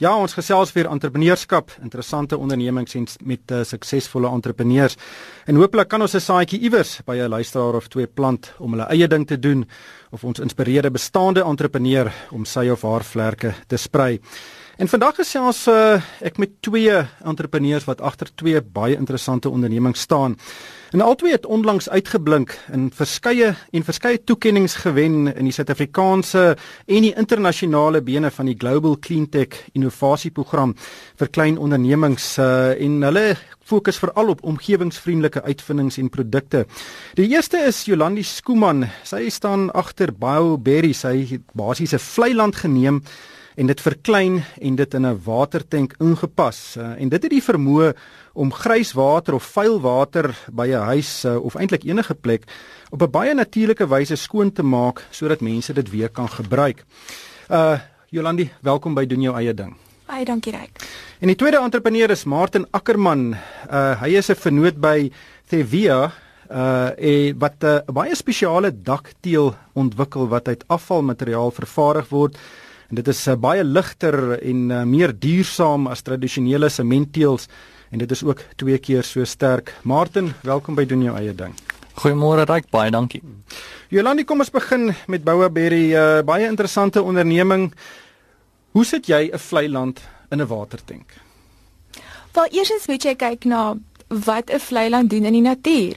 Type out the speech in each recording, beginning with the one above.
Ja, ons gesels weer entrepreneurskap, interessante ondernemings en met uh, suksesvolle entrepreneurs. En hooplik kan ons 'n saadjie iewers by 'n luisteraar of twee plant om hulle eie ding te doen of ons inspireer 'n bestaande entrepreneur om sy of haar vlerke te sprei. En vandag gesels uh, ek met twee entrepreneurs wat agter twee baie interessante ondernemings staan. En albei het onlangs uitgeblink in verskeie en verskeie toekenninge gewen in die Suid-Afrikaanse en die internasionale bene van die Global Cleantech Innovasieprogram vir klein ondernemings uh, en hulle fokus veral op omgewingsvriendelike uitvindings en produkte. Die eerste is Jolandi Skooman. Sy staan agter BioBerry. Sy het basies 'n vlei land geneem en dit verklein en dit in 'n watertank ingepas. Uh, en dit het die vermoë om grys water of vuil water by 'n huis uh, of eintlik enige plek op 'n baie natuurlike wyse skoon te maak sodat mense dit weer kan gebruik. Uh Jolandi, welkom by doen jou eie ding. Baie dankie Ryk. En die tweede entrepreneur is Martin Ackerman. Uh hy is 'n vennoot by Thevia uh en wat 'n uh, baie spesiale dakteel ontwikkel wat uit afvalmateriaal vervaardig word. En dit is uh, baie ligter en uh, meer duursaam as tradisionele sementteels en dit is ook twee keer so sterk. Martin, welkom by doen jou eie ding. Goeiemôre Ryk, baie dankie. Jolandi, kom ons begin met Bouaberry, uh, baie interessante onderneming. Hoe sit jy 'n vlei land in 'n watertank? Wel, eers moet jy kyk na wat 'n vlei land doen in die natuur.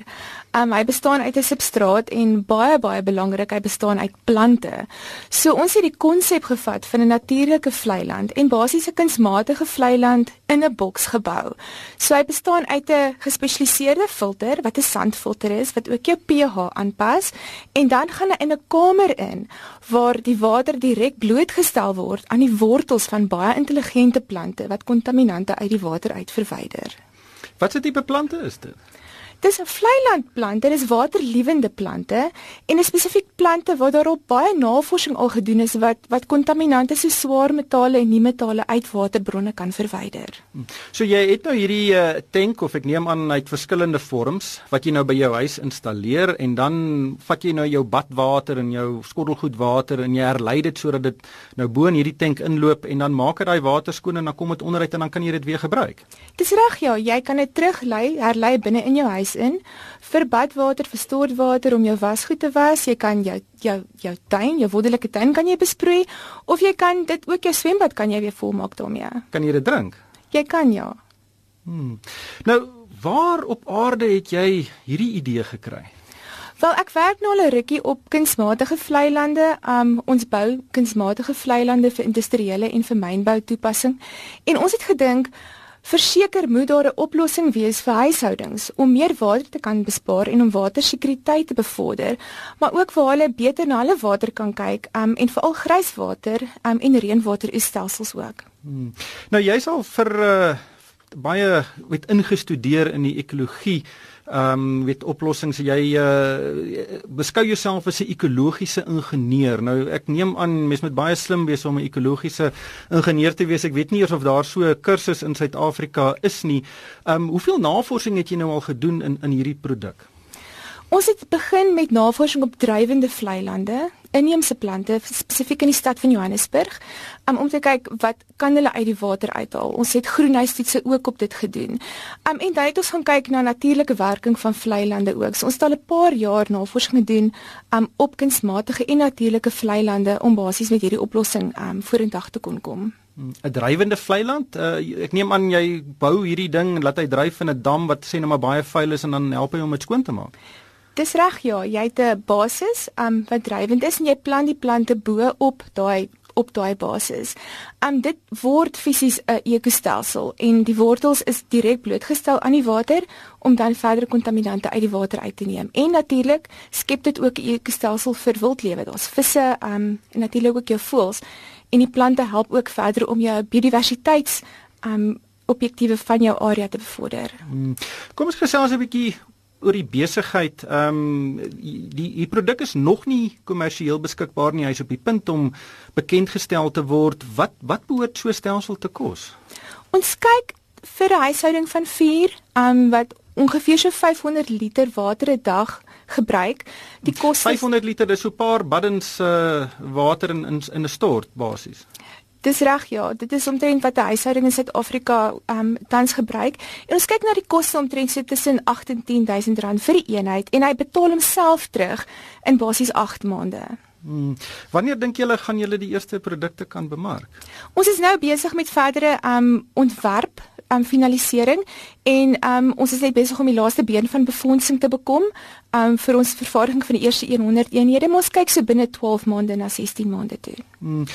Um, hy bestaan uit 'n substraat en baie baie belangrik, hy bestaan uit plante. So ons het die konsep gevat van 'n natuurlike vlei land en basies 'n kunsmatige vlei land in 'n boks gebou. So hy bestaan uit 'n gespesialiseerde filter wat 'n sandfilter is wat ook jou pH aanpas en dan gaan hy in 'n kamer in waar die water direk blootgestel word aan die wortels van baie intelligente plante wat kontaminante uit die water uit verwyder. Wat se tipe plante is dit? Dis 'n vleilandplant, dit is waterliewende plante en 'n spesifiek plante waar daarop baie navorsing al gedoen is wat wat kontaminante so swaar metale en nie metale uit waterbronne kan verwyder. So jy het nou hierdie uh, tank of ek neem aan uit verskillende vorms wat jy nou by jou huis installeer en dan vat jy nou jou badwater en jou skottelgoedwater en jy herlei dit sodat dit nou bo in hierdie tank inloop en dan maak dit daai water skoon en dan kom dit onderuit en dan kan jy dit weer gebruik. Dis reg ja, jy kan dit teruglei, herlei binne in jou huis in vir badwater, vir stortwater om jou wasgoed te was. Jy kan jou jou jou tuin, jou wonderlike tuin kan jy besproei of jy kan dit ook jou swembad kan jy weer volmaak daarmee. Kan jy dit drink? Jy kan ja. Hmm. Nou, waar op aarde het jy hierdie idee gekry? Wel, ek werk nou al 'n rukkie op kunsmatige vlei lande. Um ons bou kunsmatige vlei lande vir industriële en vir mynbou toepassing. En ons het gedink Verseker moet daar 'n oplossing wees vir huishoudings om meer water te kan bespaar en om watersekuriteit te bevorder, maar ook waar hulle beter na hulle water kan kyk um, en veral grijswater um, en reënwaterstelsels ook. Hmm. Nou jy's al vir uh, baie met ingestudeer in die ekologie ehm um, weet oplossings jy uh, beskou jouself as 'n ekologiese ingenieur. Nou ek neem aan mens moet baie slim wees om 'n ekologiese ingenieur te wees. Ek weet nie eers of daar so 'n kursus in Suid-Afrika is nie. Ehm um, hoeveel navorsing het jy nou al gedoen in in hierdie produk? Ons het begin met navorsing op drywende vlei lande inheemse plante spesifiek in die stad van Johannesburg um, om te kyk wat kan hulle uit die water uithaal. Ons het groenhuistoetse ook op dit gedoen. Um, en dan het ons gaan kyk na natuurlike werking van vlei lande ook. So ons het al 'n paar jaar navorsing gedoen um, op kunsmatige en natuurlike vlei lande om basies met hierdie oplossing um, vorentoe te kon kom. 'n drywende vlei land. Uh, ek neem aan jy bou hierdie ding en laat hy dryf in 'n dam wat sê net maar baie vuil is en dan help hy om dit skoon te maak. Dis reg ja, jy het 'n basis um wat drywend is en jy plant die plante bo op daai op daai basis. Um dit word fisies 'n ekostelsel en die wortels is direk blootgestel aan die water om dan verdere kontaminante uit die water uit te neem. En natuurlik skep dit ook 'n ekostelsel vir wildlewe. Daar's visse um en natuurlik ook jou voëls en die plante help ook verder om jou biodiversiteits um objektiewe van jou area te bevorder. Hmm. Kom ons gesels 'n bietjie oor die besigheid. Ehm um, die die produk is nog nie kommersieel beskikbaar nie. Hy's op die punt om bekend gestel te word. Wat wat behoort so stelsel te kos? Ons kyk vir 'n huishouding van 4, ehm um, wat ongeveer so 500 liter water 'n dag gebruik. Die kos 500 liter is so 'n paar baddens uh, water in in 'n stort basies. Dis reg ja, dit is omtrent wat 'n huishouding in Suid-Afrika ehm um, tans gebruik. En ons kyk na die koste omtrent so tussen 8 en 10000 rand vir die eenheid en hy betaal homself terug in basies 8 maande. Hmm. Wanneer dink julle gaan julle die eerste produkte kan bemark? Ons is nou besig met verdere ehm um, ontwerp um, finalisering en um, ons is net besig om die laaste been van befondsing te bekom um, vir ons vervaardiging van die eerste 100 eenhede. Ons kyk so binne 12 maande na 16 maande toe. Hmm.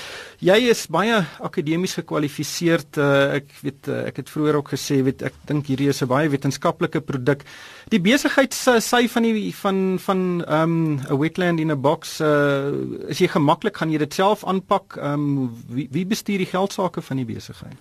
Jy is baie akademies gekwalifiseerd. Uh, ek weet uh, ek het vroeër ook gesê weet ek dink hierdie is 'n baie wetenskaplike produk. Die besigheid sy van die van van um 'n wetland in 'n box uh, is jy gemaklik gaan jy dit self aanpak? Um wie, wie bestuur die geldsaake van die besigheid?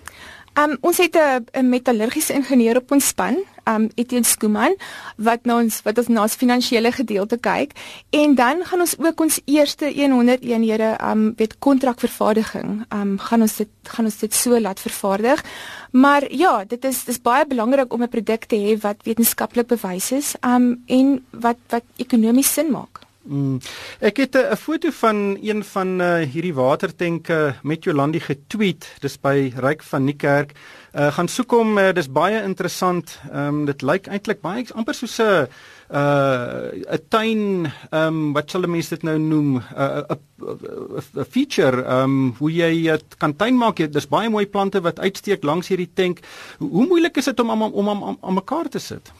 Um ons het 'n metallurgiese ingenieur op ons span, um Etienne Skuman, wat na ons wat ons na ons finansiële gedeelte kyk en dan gaan ons ook ons eerste 100 eenhede um weet kontrakvervaardiging. Um gaan ons dit gaan ons dit so laat vervaardig. Maar ja, dit is dis baie belangrik om 'n produk te hê wat wetenskaplik bewys is um en wat wat ekonomies sin maak. Mm. Ek het 'n foto van een van uh, hierdie watertenke met Jolandi getweet. Dis by Ryk van Niekerk. Uh gaan soek hom, uh, dis baie interessant. Ehm um, dit lyk eintlik baie amper soos 'n uh 'n tuin ehm um, wat sal mense dit nou noem 'n uh, 'n feature ehm um, hoe jy dit kan tuin maak. Dis baie mooi plante wat uitsteek langs hierdie tank. Hoe, hoe moeilik is dit om om om aan mekaar te sit?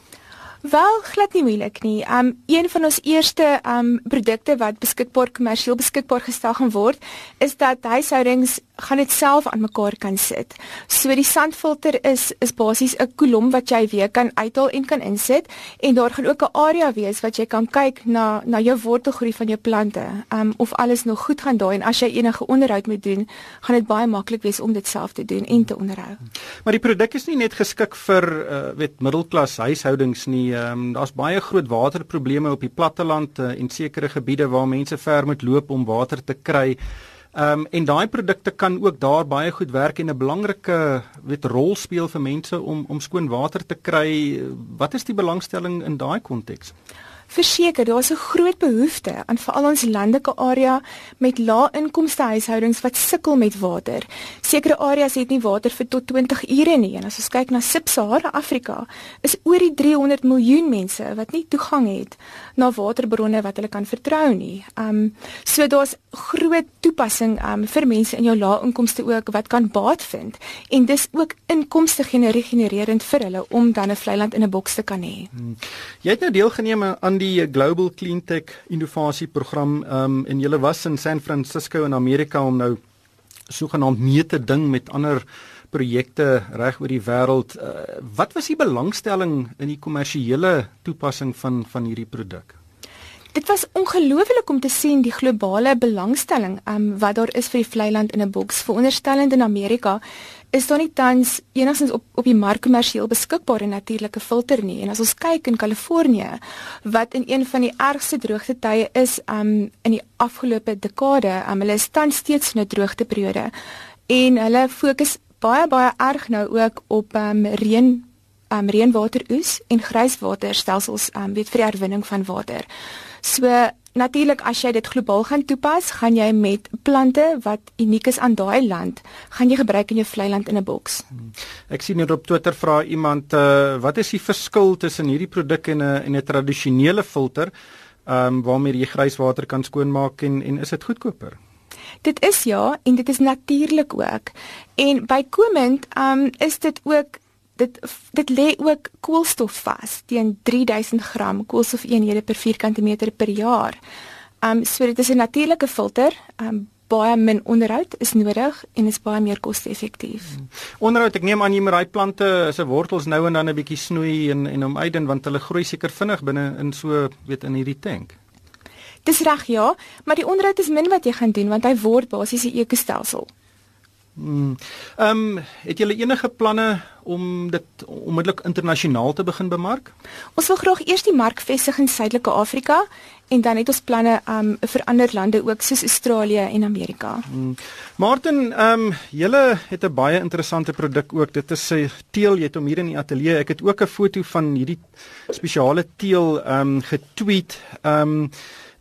Wel glad nie moeilik nie. Um een van ons eerste um produkte wat beskikbaar kommersieel beskikbaar gestel gaan word, is dat huishoudings gaan dit self aan mekaar kan sit. So die sandfilter is is basies 'n kolom wat jy weer kan uithaal en kan insit en daar gaan ook 'n area wees wat jy kan kyk na na jou wortelgroei van jou plante. Um of alles nog goed gaan daai en as jy enige onderhoud moet doen, gaan dit baie maklik wees om dit self te doen en te onderhou. Maar die produk is nie net geskik vir uh, weet middelklas huishoudings nie. Um daar's baie groot waterprobleme op die platteland uh, en sekere gebiede waar mense ver moet loop om water te kry. Ehm um, en daai produkte kan ook daar baie goed werk en 'n belangrike weet rol speel vir mense om om skoon water te kry. Wat is die belangstelling in daai konteks? Verseker, daar's 'n groot behoefte aan veral ons landelike area met lae inkomste huishoudings wat sukkel met water. Sekere areas het nie water vir tot 20 ure nie en as ons kyk na Sub-Sahara Afrika, is oor die 300 miljoen mense wat nie toegang het na waterbronne wat hulle kan vertrou nie. Um so daar's groot toepassing um vir mense in jou lae inkomste ook wat kan baat vind en dis ook inkomste genererend vir hulle om dan 'n vlei land in 'n boks te kan hê. Hmm. Jy het nou deelgeneem aan die Global Clean Tech innovasieprogram um en jy was in San Francisco in Amerika om nou sogenaamd mee te ding met ander projekte reg oor die wêreld. Uh, wat was die belangstelling in die kommersiële toepassing van van hierdie produk? Dit was ongelooflik om te sien die globale belangstelling um, wat daar is vir die vlei land in 'n boks. Veronderstellend in Amerika is daar nie tans enigstens op op die mark kommersieel beskikbare natuurlike filter nie. En as ons kyk in Kalifornië wat in een van die ergste droogte tye is um, in die afgelope dekade, um, hulle is tans steeds in 'n droogteperiode en hulle fokus baie baie erg nou ook op um, reën um, reënwateroes en grijswaterstelsels um, weet vir herwinning van water. So natuurlik as jy dit globaal gaan toepas, gaan jy met plante wat uniek is aan daai land, gaan jy gebruik in jou vlei land in 'n boks. Hmm. Ek sien hier op Twitter vra iemand uh, wat is die verskil tussen hierdie produk en 'n en 'n tradisionele filter ehm um, waarmee jy grijswater kan skoonmaak en en is dit goedkoper? Dit is ja en dit is natuurlik ook. En bykomend ehm um, is dit ook dit dit lê ook koolstof vas teen 3000 gram koolstofeenhede per vierkante meter per jaar. Um so dit is 'n natuurlike filter. Um baie min onderhoud is nodig en is baie meer koste-effektief. Hmm. Onderhoud, ek neem aan jy moet daai plante se wortels nou en dan 'n bietjie snoei en en hom uitdun want hulle groei seker vinnig binne in so weet in hierdie tank. Dis reg ja, maar die onderhoud is min wat jy gaan doen want hy word basies 'n ekostelsel. Hmm. Ehm um, het julle enige planne om dit onmiddellik internasionaal te begin bemark? Ons wil graag eers die mark vestig in Suidelike Afrika en dan het ons planne um vir ander lande ook soos Australië en Amerika. Hmm. Martin, ehm um, julle het 'n baie interessante produk ook. Dit is 'n teel, jy het hom hier in die ateljee. Ek het ook 'n foto van hierdie spesiale teel ehm um, getweet. Ehm um,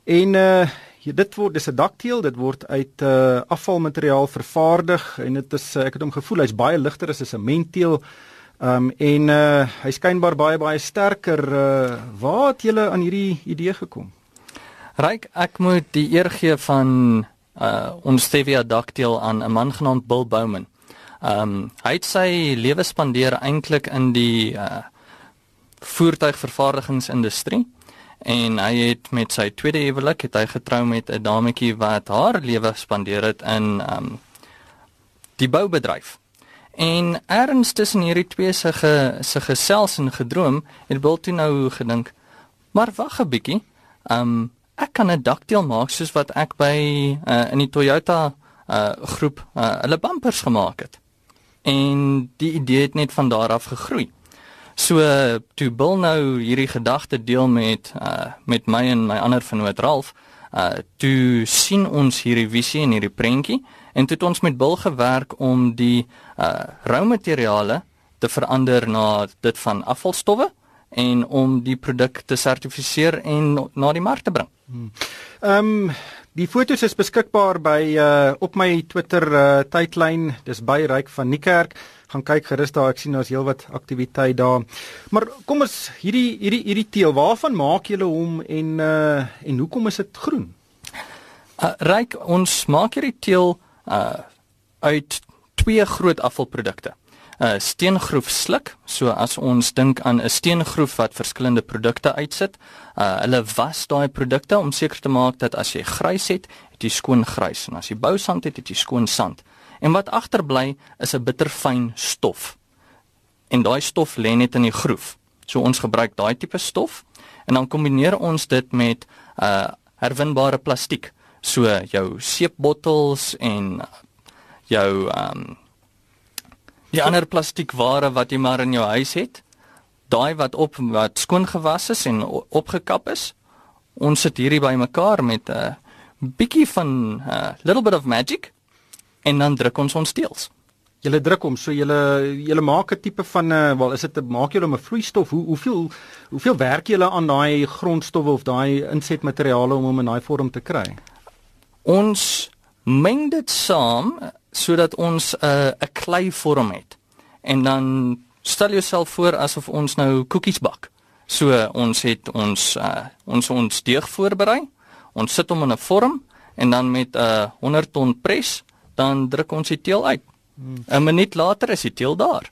en uh dit word dis 'n dakteel, dit word uit uh afvalmateriaal vervaardig en dit is ek het hom gevoel hy's baie ligter as 'n sementteel. Um en uh hy skynbaar baie baie sterker. Uh waar het julle aan hierdie idee gekom? Ryk, ek moet die eer gee van uh ons stevia dakteel aan 'n man genaamd Bill Bowman. Um hy het sy lewe spandeer eintlik in die uh voertuigvervaardigingsindustrie en hy het met sy tweede huwelik het hy getrou met 'n dametjie wat haar lewe spandeer het in um die boubedryf. En erns tussen hierdie twee se ge, se gesels en gedroom het Bill toe nou gedink, maar wag 'n bietjie. Um ek kan 'n dakdeel maak soos wat ek by uh, in die Toyota uh groep uh, hulle bumpers gemaak het. En die idee het net van daar af gegroei. So toe Bill nou hierdie gedagte deel met uh met my en my ander venoot Ralf, uh toe sien ons hierdie visie en hierdie prentjie en toe het ons met Bill gewerk om die uh rou materiale te verander na dit van afvalstowwe en om die produk te sertifiseer en na die mark te bring. Hmm. Ehm um, die foto's is beskikbaar by uh op my Twitter uh tydlyn. Dis by Ryk van Niekerk gaan kyk gerus daar. Ek sien daar's heelwat aktiwiteit daar. Maar kom ons hierdie hierdie hierdie teel, waarvan maak julle hom en uh en hoekom is dit groen? Uh Ryk, ons maak hierdie teel uh uit twee groot afvalprodukte. 'n uh, steengroef sluk. So as ons dink aan 'n steengroef wat verskillende produkte uitsit, uh hulle was daai produkte om seker te maak dat as jy grys het, het jy skoon grys en as jy bousand het, het jy skoon sand. En wat agterbly is 'n bitterfyn stof. En daai stof lê net in die groef. So ons gebruik daai tipe stof en dan kombineer ons dit met uh herwinbare plastiek. So jou seepbottels en jou um die ander plastiekware wat jy maar in jou huis het. Daai wat op wat skoon gewas is en opgekap is. Ons sit hierdie bymekaar met 'n uh, bietjie van 'n uh, little bit of magic en dan druk ons ons steels. Julle druk hom, so julle julle maak 'n tipe van 'n uh, wel is dit maak julle 'n vloeistof? Hoe hoeveel hoeveel werk julle aan daai grondstowwe of daai insetmateriale om hom in daai vorm te kry? Ons meng dit saam sodat ons 'n uh, 'n klei vorm het. En dan stel jouself voor asof ons nou koekies bak. So ons het ons uh, ons ons deeg voorberei. Ons sit hom in 'n vorm en dan met 'n uh, 100 ton pres dan druk ons die teel uit. 'n hmm. minuut later is die teel daar.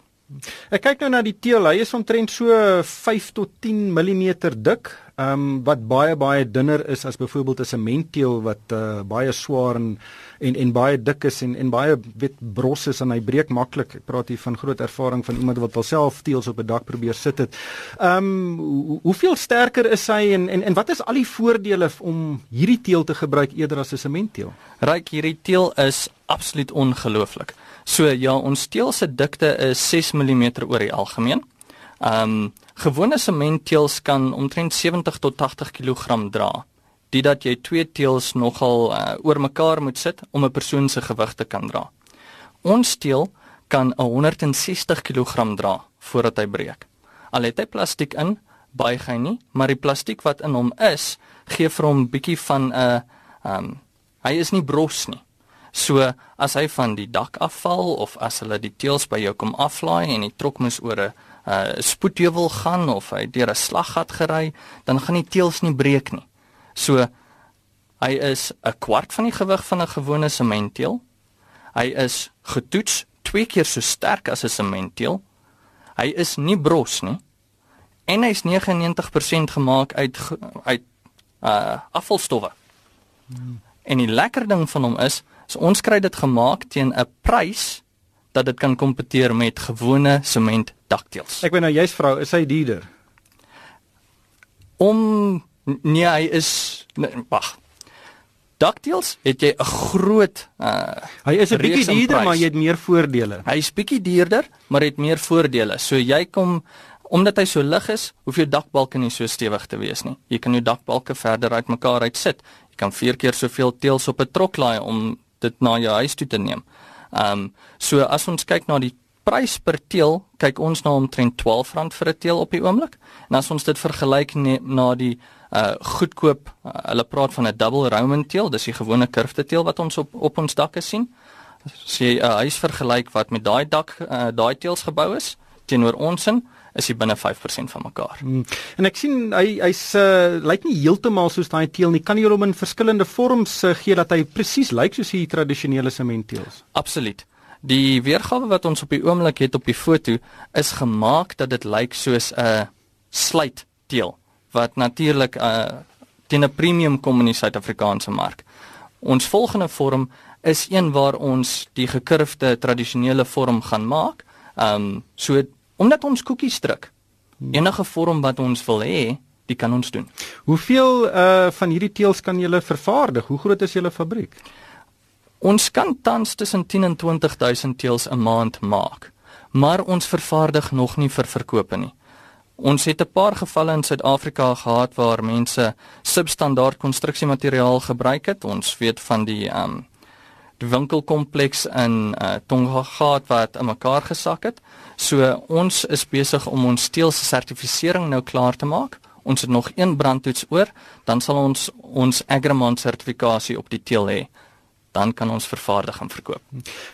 Ek kyk nou na die teel. Hy is omtrent so 5 tot 10 mm dik, ehm um, wat baie baie dunner is as byvoorbeeld 'n sementteel wat uh, baie swaar en, en en baie dik is en en baie wit bros is en hy breek maklik. Ek praat hier van groot ervaring van iemand wat alself teels op 'n dak probeer sit het. Ehm um, hoe, hoeveel sterker is hy en, en en wat is al die voordele om hierdie teel te gebruik eerder as 'n sementteel? Ryk hierdie teel is absoluut ongelooflik. So ja, ons steel se dikte is 6 mm oor die algemeen. Um gewone sementteels kan omtrent 70 tot 80 kg dra. Dit dat jy twee teels nogal uh, oor mekaar moet sit om 'n persoon se gewig te kan dra. Ons steel kan 160 kg dra voordat hy breek. Al het hy plastiek in, buig hy nie, maar die plastiek wat in hom is, gee vir hom bietjie van 'n uh, um hy is nie bros nie. So as hy van die dak afval of as hulle die teels by jou kom aflaai en die trok moes oor 'n uh, spoedheuwel gaan of hy deur 'n slaggat gery, dan gaan die teels nie breek nie. So hy is 'n kwart van die gewig van 'n gewone sementteel. Hy is getoets twee keer so sterk as 'n sementteel. Hy is nie bros nie. En hy's 99% gemaak uit uit uh afvalstowwe. Hmm. En die lekker ding van hom is So ons kry dit gemaak teen 'n prys dat dit kan kompeteer met gewone sement dakteels. Ek weet nou jy's vrou, is hy duurder? Om nee, hy is wag. Dakteels het jy 'n groot uh hy is 'n bietjie duurder, maar jy het meer voordele. Hy is bietjie duurder, maar het meer voordele. So jy kom omdat hy so lig is, hoef jou dakbalke nie so stewig te wees nie. Jy kan jou dakbalke verder uitmekaar uit sit. Jy kan 4 keer soveel teels op 'n trok laai om dit na jou huis toe te neem. Ehm um, so as ons kyk na die prys per teel kyk ons na omtrent R12 vir 'n teel op die oomblik. En as ons dit vergelyk na die uh goedkoop uh, hulle praat van 'n double Roman teel, dis die gewone kurfte teel wat ons op op ons dakke sien. As jy 'n uh, huis vergelyk wat met daai dak uh, daai teels gebou is teenoor ons in is hy binne 5% van mekaar. Hmm. En ek sien hy hy's uh, lyk nie heeltemal soos daai teel nie. Kan jy hom in verskillende vorms uh, gee dat hy presies lyk soos die tradisionele sementteels? Absoluut. Die weergawe wat ons op die oomblik het op die foto is gemaak dat dit lyk soos 'n uh, sluitteel wat natuurlik uh, teen 'n premium kom in die Suid-Afrikaanse mark. Ons volgende vorm is een waar ons die gekurfde tradisionele vorm gaan maak. Ehm um, so omdat ons koekies druk. Enige vorm wat ons wil hê, die kan ons doen. Hoeveel uh van hierdie teels kan julle vervaardig? Hoe groot is julle fabriek? Ons kan tans tussen 10 en 20000 teels 'n maand maak, maar ons vervaardig nog nie vir verkope nie. Ons het 'n paar gevalle in Suid-Afrika gehad waar mense substandaard konstruksiemateriaal gebruik het. Ons weet van die um die winkelkompleks in uh, Tongaat wat in mekaar gesak het. So ons is besig om ons steel se sertifisering nou klaar te maak. Ons het nog een brandtoets oor, dan sal ons ons Agremont sertifikasie op die teel hê. Dan kan ons vervaardig en verkoop.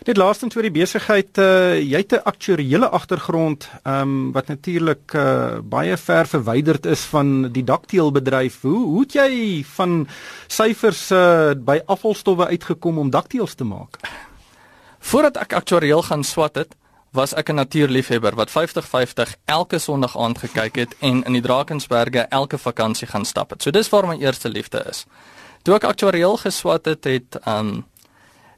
Net laastens oor die besigheid, uh, jy het 'n aktuariële agtergrond, ehm um, wat natuurlik uh, baie ver verwyderd is van die dakteelbedryf. Hoe hoe het jy van syfers uh, by afvalstowwe uitgekom om dakteels te maak? Voordat ek aktuariël gaan swat het, was ek 'n natuurliefhebber wat 50-50 elke Sondag aand gekyk het en in die Drakensberge elke vakansie gaan stap het. So dis waar my eerste liefde is. Toe ek aktuariël geswat het, het um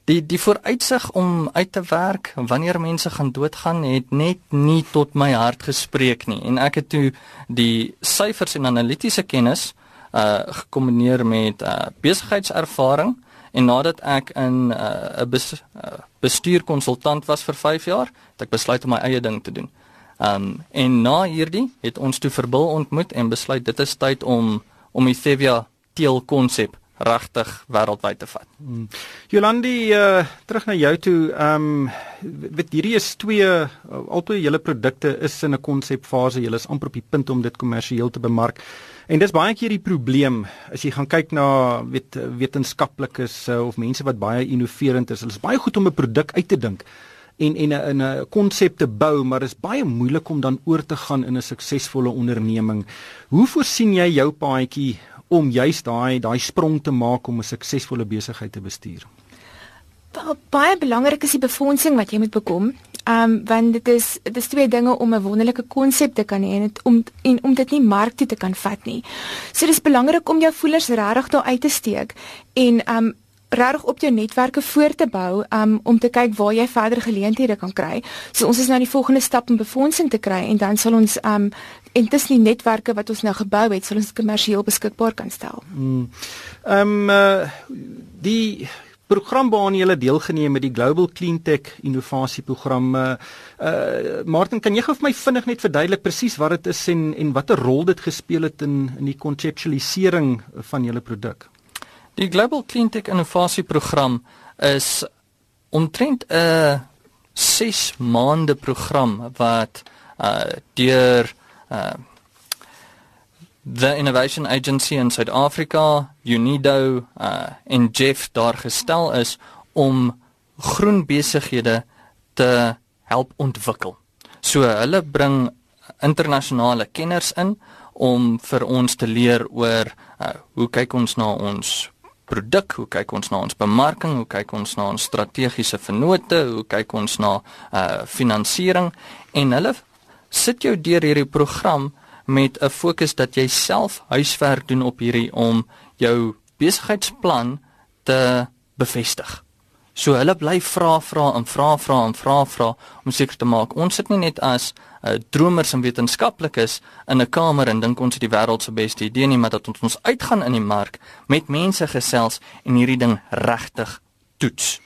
die die vooruitsig om uit te werk wanneer mense gaan doodgaan het net nie tot my hart gespreek nie en ek het toe die syfers en analitiese kennis uh gekombineer met uh besigheidservaring En nadat ek in 'n uh, bes, uh, bestuurkonsultant was vir 5 jaar, het ek besluit om my eie ding te doen. Um en na hierdie het ons toe verbil ontmoet en besluit dit is tyd om om die Thevia teel konsep regtig wêreldwyd te vat. Hmm. Jolandi uh terug na jou toe. Um weet hierdie is twee uh, albei julle produkte is in 'n konsepfase. Julle is amper op die punt om dit kommersieel te bemark. En dis baie keer die probleem as jy gaan kyk na weet wetenskaplikes uh, of mense wat baie innoverend is. Hulle is baie goed om 'n produk uit te dink en en 'n 'n konsep te bou, maar dit is baie moeilik om dan oor te gaan in 'n suksesvolle onderneming. Hoe voorsien jy jou paadjie om juist daai daai sprong te maak om 'n suksesvolle besigheid te bestuur? Baie belangrik is die befondsing wat jy moet bekom. Ehm um, want dit is dit is twee dinge om 'n wonderlike konsep te kan hê en dit om en om dit nie mark toe te kan vat nie. So dis belangrik om jou voelers regtig daar uit te steek en ehm um, regtig op jou netwerke voor te bou um, om te kyk waar jy verder geleenthede kan kry. So ons is nou die volgende stap om befondsing te kry en dan sal ons um en dis nie netwerke wat ons nou gebou het, sal ons kommersieel beskikbaar kan stel. Hmm. Ehm um, uh, die program waaraan jy deelgeneem met die Global Cleantech innovasieprogram. Uh, uh Martin, kan jy gou vir my vinnig net verduidelik presies wat dit is en en watter rol dit gespeel het in in die konseptualisering van julle produk? Die Global Cleantech innovasieprogram is omtrent 'n 6 maande program wat uh deur uh the Innovation Agency in Suid-Afrika, UNIDO uh, en Jeff daar gestel is om groen besighede te help ontwikkel. So hulle bring internasionale kenners in om vir ons te leer oor uh, hoe kyk ons na ons produk, hoe kyk ons na ons bemarking, hoe kyk ons na ons strategiese vennote, hoe kyk ons na uh finansiering en hulle sit jou deur hierdie program met 'n fokus dat jy self huiswerk doen op hierdie om jou besigheidsplan te bevestig. So hulle bly vra vra en vra vra en vra vra om seker te maak ons sit nie net as uh, dromers en wetenskaplikes in 'n kamer en dink ons het die wêreld se beste idee nie, maar dat ons ons uitgaan in die mark met mense gesels en hierdie ding regtig toets.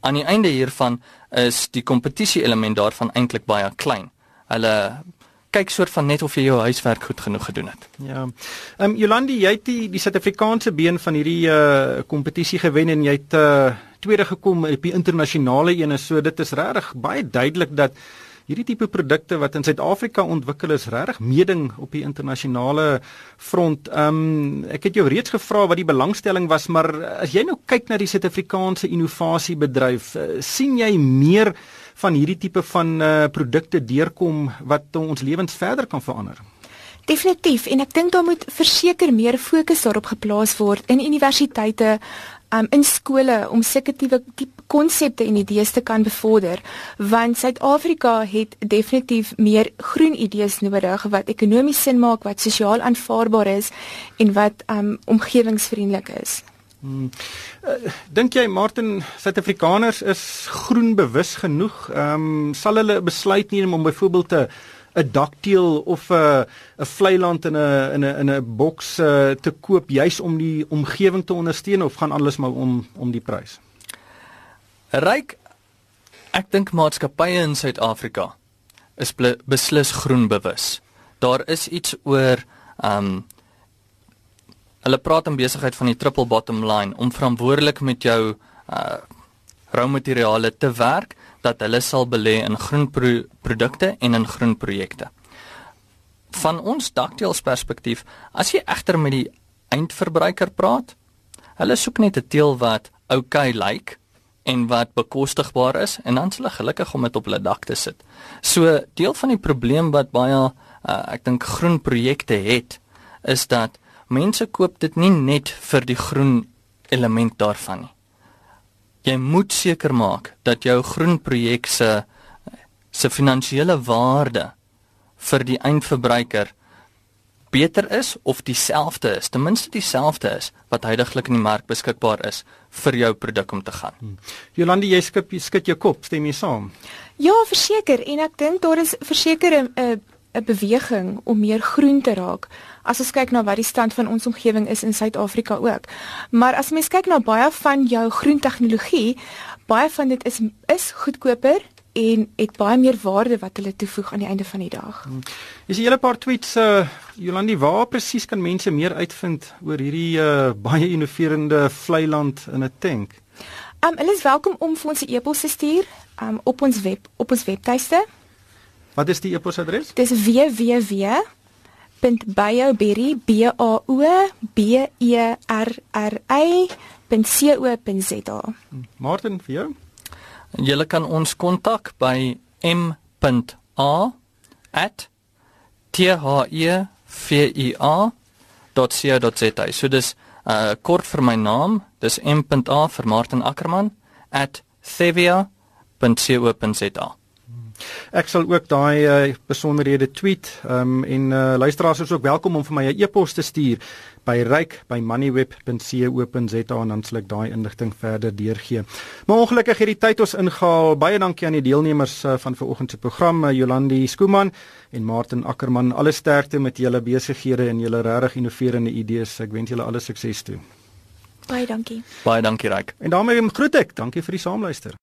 Aan die einde hiervan is die kompetisie element daarvan eintlik baie klein. Hulle kyk soort van net of jy jou huiswerk goed genoeg gedoen het. Ja. Ehm um, Jolandi, jy het die die Suid-Afrikaanse been van hierdie uh kompetisie gewen en jy het uh tweede gekom op die internasionale ene. So dit is regtig baie duidelik dat hierdie tipe produkte wat in Suid-Afrika ontwikkel is regtig meeding op die internasionale front. Ehm um, ek het jou reeds gevra wat die belangstelling was, maar as jy nou kyk na die Suid-Afrikaanse innovasiebedryf, uh, sien jy meer van hierdie tipe van uh, produkte deurkom wat ons lewens verder kan verander? Definitief en ek dink daar moet verseker meer fokus daarop geplaas word in universiteite um, in skole om sulke tipe konsepte en idees te kan bevorder want Suid-Afrika het definitief meer groen idees nodig wat ekonomies sin maak, wat sosiaal aanvaarbaar is en wat um, omgewingsvriendelik is. Hmm. Uh, Dink jy Martin Suid-Afrikaners is groenbewus genoeg? Ehm um, sal hulle besluit neem om byvoorbeeld te 'n dakteel of 'n 'n vlei land in 'n in 'n in 'n boks uh, te koop juis om die omgewing te ondersteun of gaan alles maar om om die prys? Ryk ek dink maatskappye in Suid-Afrika is beslis groenbewus. Daar is iets oor um hulle praat in besigheid van die triple bottom line om verantwoordelik met jou uh rou materiale te werk dat hulle sal belê in groen pro produkte en in groen projekte. Van ons dakteels perspektief, as jy egter met die eindverbruiker praat, hulle soek net 'n teel wat oukei okay lyk en wat bekostigbaar is en dan hulle gelukkig om dit op hulle dak te sit. So deel van die probleem wat baie uh, ek dink groen projekte het is dat mense koop dit nie net vir die groen element daarvan nie jy moet seker maak dat jou groen projek se se finansiële waarde vir die eindverbruiker beter is of dieselfde is, ten minste dieselfde is wat heidaglik in die mark beskikbaar is vir jou produk om te gaan. Hmm. Jolande, jy skip jy skud jou kop, stem jy saam? Ja, verseker en ek dink daar is verseker 'n 'n beweging om meer groen te raak. As ons kyk na wat die stand van ons omgewing is in Suid-Afrika ook. Maar as mens kyk na baie van jou groen tegnologie, baie van dit is is goedkoper en het baie meer waarde wat hulle toevoeg aan die einde van die dag. Hmm. Is 'n hele paar tweets uh Jolandi, waar presies kan mense meer uitvind oor hierdie uh baie innoverende vlei land in 'n tank? Um hulle is welkom om vir ons 'n e-pos te stuur um op ons web op ons webtuiste Wat is die e-posadres? Dis www.bioberry.co.za. Martin vir jou. Julle kan ons kontak by m.a@thia.co.za. So dis uh kort vir my naam, dis m.a vir Martin Ackermann @thevia.co.za. Ek sal ook daai uh, besonderhede tweet um, en uh, luisteraars is ook welkom om vir my 'n e-pos te stuur by ryk@moneyweb.co.za en dan sal ek daai inligting verder deurgee. Maar ongelukkig het die tyd ons ingehaal. Baie dankie aan die deelnemers uh, van vanoggend se program, Jolandi Skooman en Martin Ackermann. Alle sterkte met julle besighede en julle regtig innoverende idees. Ek wens julle alle sukses toe. Baie dankie. Baie dankie Ryk. En daarmee groet ek. Dankie vir die saamluister.